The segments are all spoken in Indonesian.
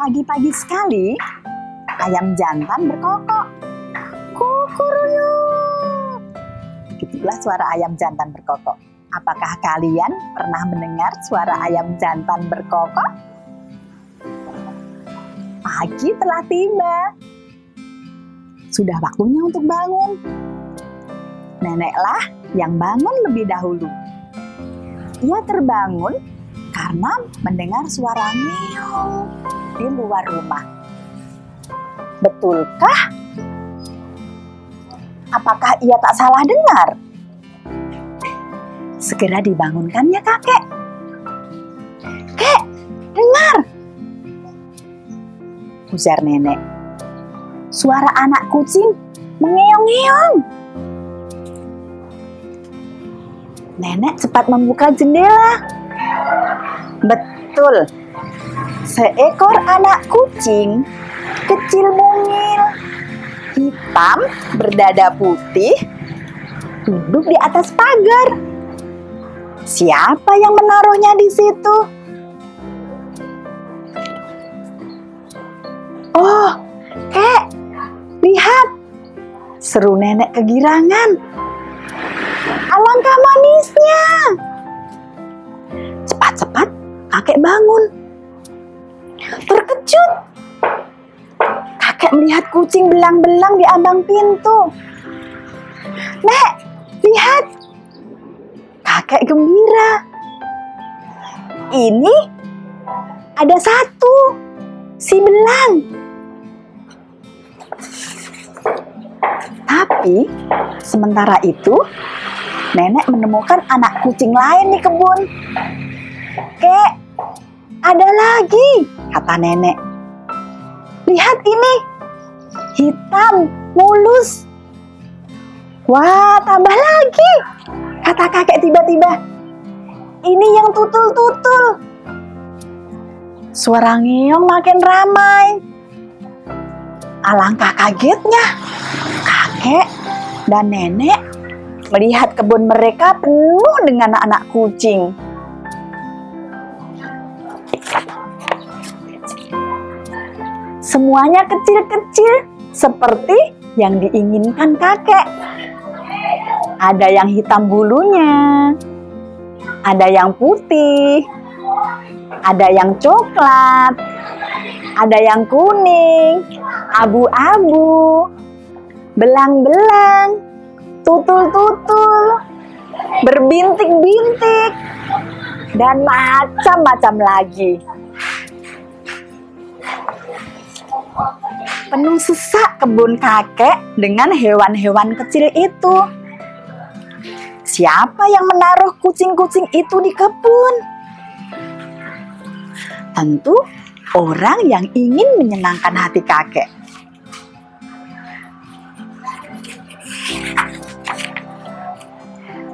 Pagi-pagi sekali, ayam jantan berkokok. Kukuruyuk. Itulah suara ayam jantan berkokok. Apakah kalian pernah mendengar suara ayam jantan berkokok? Pagi telah tiba. Sudah waktunya untuk bangun. Neneklah yang bangun lebih dahulu. Ia terbangun karena mendengar suara ngeong di luar rumah. Betulkah? Apakah ia tak salah dengar? Segera dibangunkannya kakek. Kek, dengar! Ujar nenek. Suara anak kucing mengeong-ngeong. Nenek cepat membuka jendela. Betul, seekor anak kucing kecil mungil, hitam berdada putih, duduk di atas pagar. Siapa yang menaruhnya di situ? Oh, kek, lihat! Seru nenek kegirangan. Alangkah manisnya! Cepat-cepat kakek bangun. Terkejut. Kakek melihat kucing belang-belang di ambang pintu. Nek, lihat. Kakek gembira. Ini ada satu, si belang. Tapi sementara itu, nenek menemukan anak kucing lain di kebun. Kek, ada lagi, kata nenek. Lihat ini, hitam, mulus. Wah, tambah lagi, kata kakek tiba-tiba. Ini yang tutul-tutul. Suara ngeong makin ramai. Alangkah kagetnya, kakek dan nenek melihat kebun mereka penuh dengan anak kucing. Semuanya kecil-kecil seperti yang diinginkan kakek. Ada yang hitam bulunya, ada yang putih, ada yang coklat, ada yang kuning, abu-abu, belang-belang, tutul-tutul, berbintik-bintik, dan macam-macam lagi. Penuh sesak kebun kakek dengan hewan-hewan kecil itu. Siapa yang menaruh kucing-kucing itu di kebun? Tentu orang yang ingin menyenangkan hati kakek.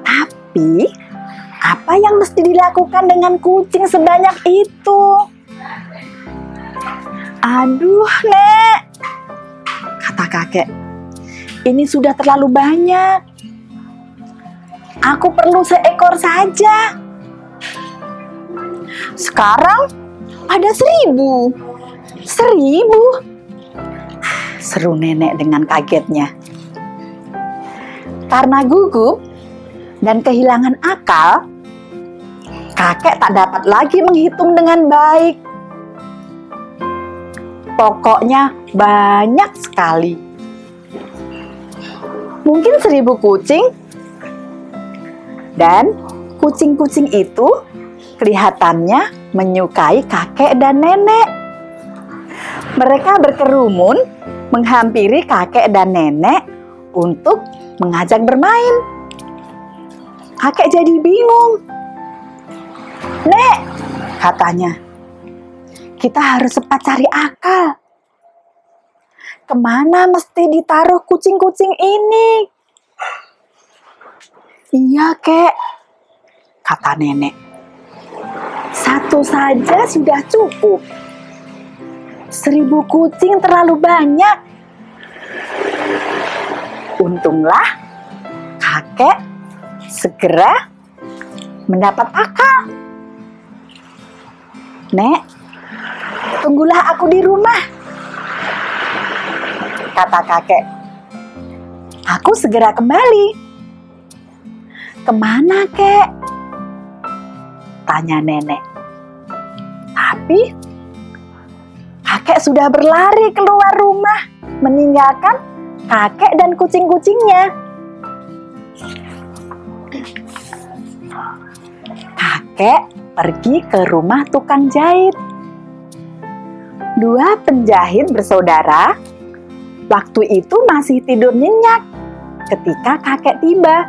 Tapi, apa yang mesti dilakukan dengan kucing sebanyak itu? Aduh, Nek, kakek. Ini sudah terlalu banyak. Aku perlu seekor saja. Sekarang ada seribu. Seribu? Seru nenek dengan kagetnya. Karena gugup dan kehilangan akal, kakek tak dapat lagi menghitung dengan baik. Pokoknya banyak sekali. Mungkin seribu kucing dan kucing-kucing itu kelihatannya menyukai kakek dan nenek. Mereka berkerumun menghampiri kakek dan nenek untuk mengajak bermain. Kakek jadi bingung. Nek, katanya, kita harus cepat cari akal. Ke mana mesti ditaruh kucing-kucing ini? Iya, kek, kata nenek. Satu saja sudah cukup. Seribu kucing terlalu banyak. Untunglah kakek segera mendapat akal. Nek, tunggulah aku di rumah. Kata kakek. Aku segera kembali. Ke mana, kek? Tanya nenek. Tapi kakek sudah berlari keluar rumah, meninggalkan kakek dan kucing-kucingnya. Kakek pergi ke rumah tukang jahit. Dua penjahit bersaudara waktu itu masih tidur nyenyak ketika kakek tiba.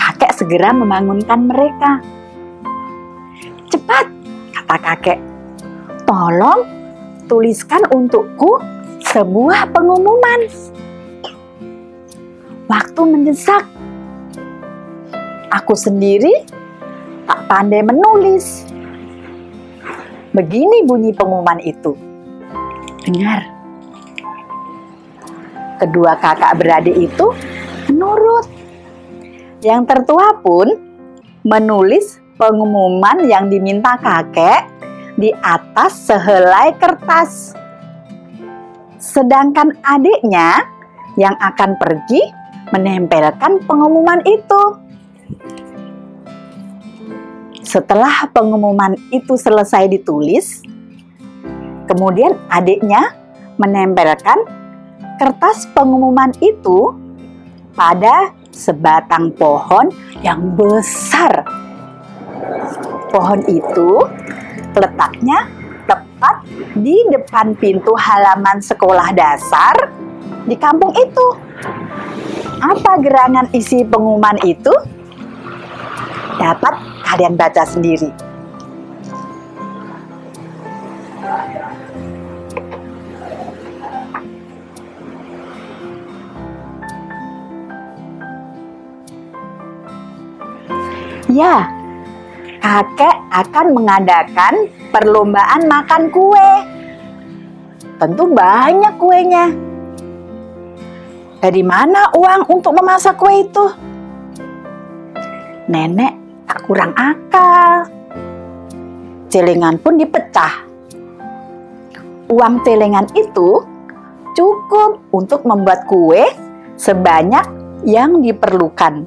Kakek segera membangunkan mereka. Cepat, kata kakek. Tolong tuliskan untukku sebuah pengumuman. Waktu mendesak. Aku sendiri tak pandai menulis. Begini bunyi pengumuman itu. Dengar. Kedua kakak beradik itu menurut. Yang tertua pun menulis pengumuman yang diminta kakek di atas sehelai kertas. Sedangkan adiknya yang akan pergi menempelkan pengumuman itu. Setelah pengumuman itu selesai ditulis, kemudian adiknya menempelkan kertas pengumuman itu pada sebatang pohon yang besar. Pohon itu letaknya tepat di depan pintu halaman sekolah dasar di kampung itu. Apa gerangan isi pengumuman itu? Dapat kalian baca sendiri. Ya, kakek akan mengadakan perlombaan makan kue. Tentu banyak kuenya. Dari mana uang untuk memasak kue itu? Nenek tak kurang akal. Celengan pun dipecah. Uang celengan itu cukup untuk membuat kue sebanyak yang diperlukan.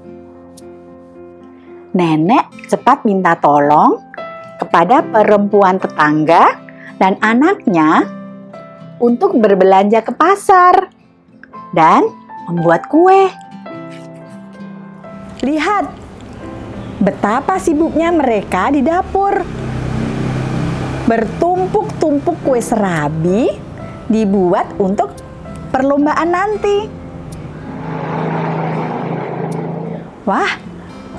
Nenek cepat minta tolong kepada perempuan tetangga dan anaknya untuk berbelanja ke pasar dan membuat kue. Lihat betapa sibuknya mereka di dapur. Bertumpuk-tumpuk kue serabi dibuat untuk perlombaan nanti. Wah,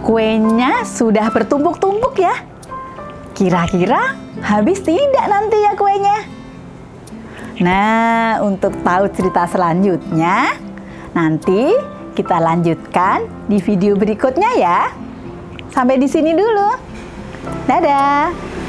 kuenya sudah bertumpuk-tumpuk ya. Kira-kira habis tidak nanti ya kuenya? Nah, untuk tahu cerita selanjutnya, nanti kita lanjutkan di video berikutnya ya. Sampai di sini dulu. Dadah.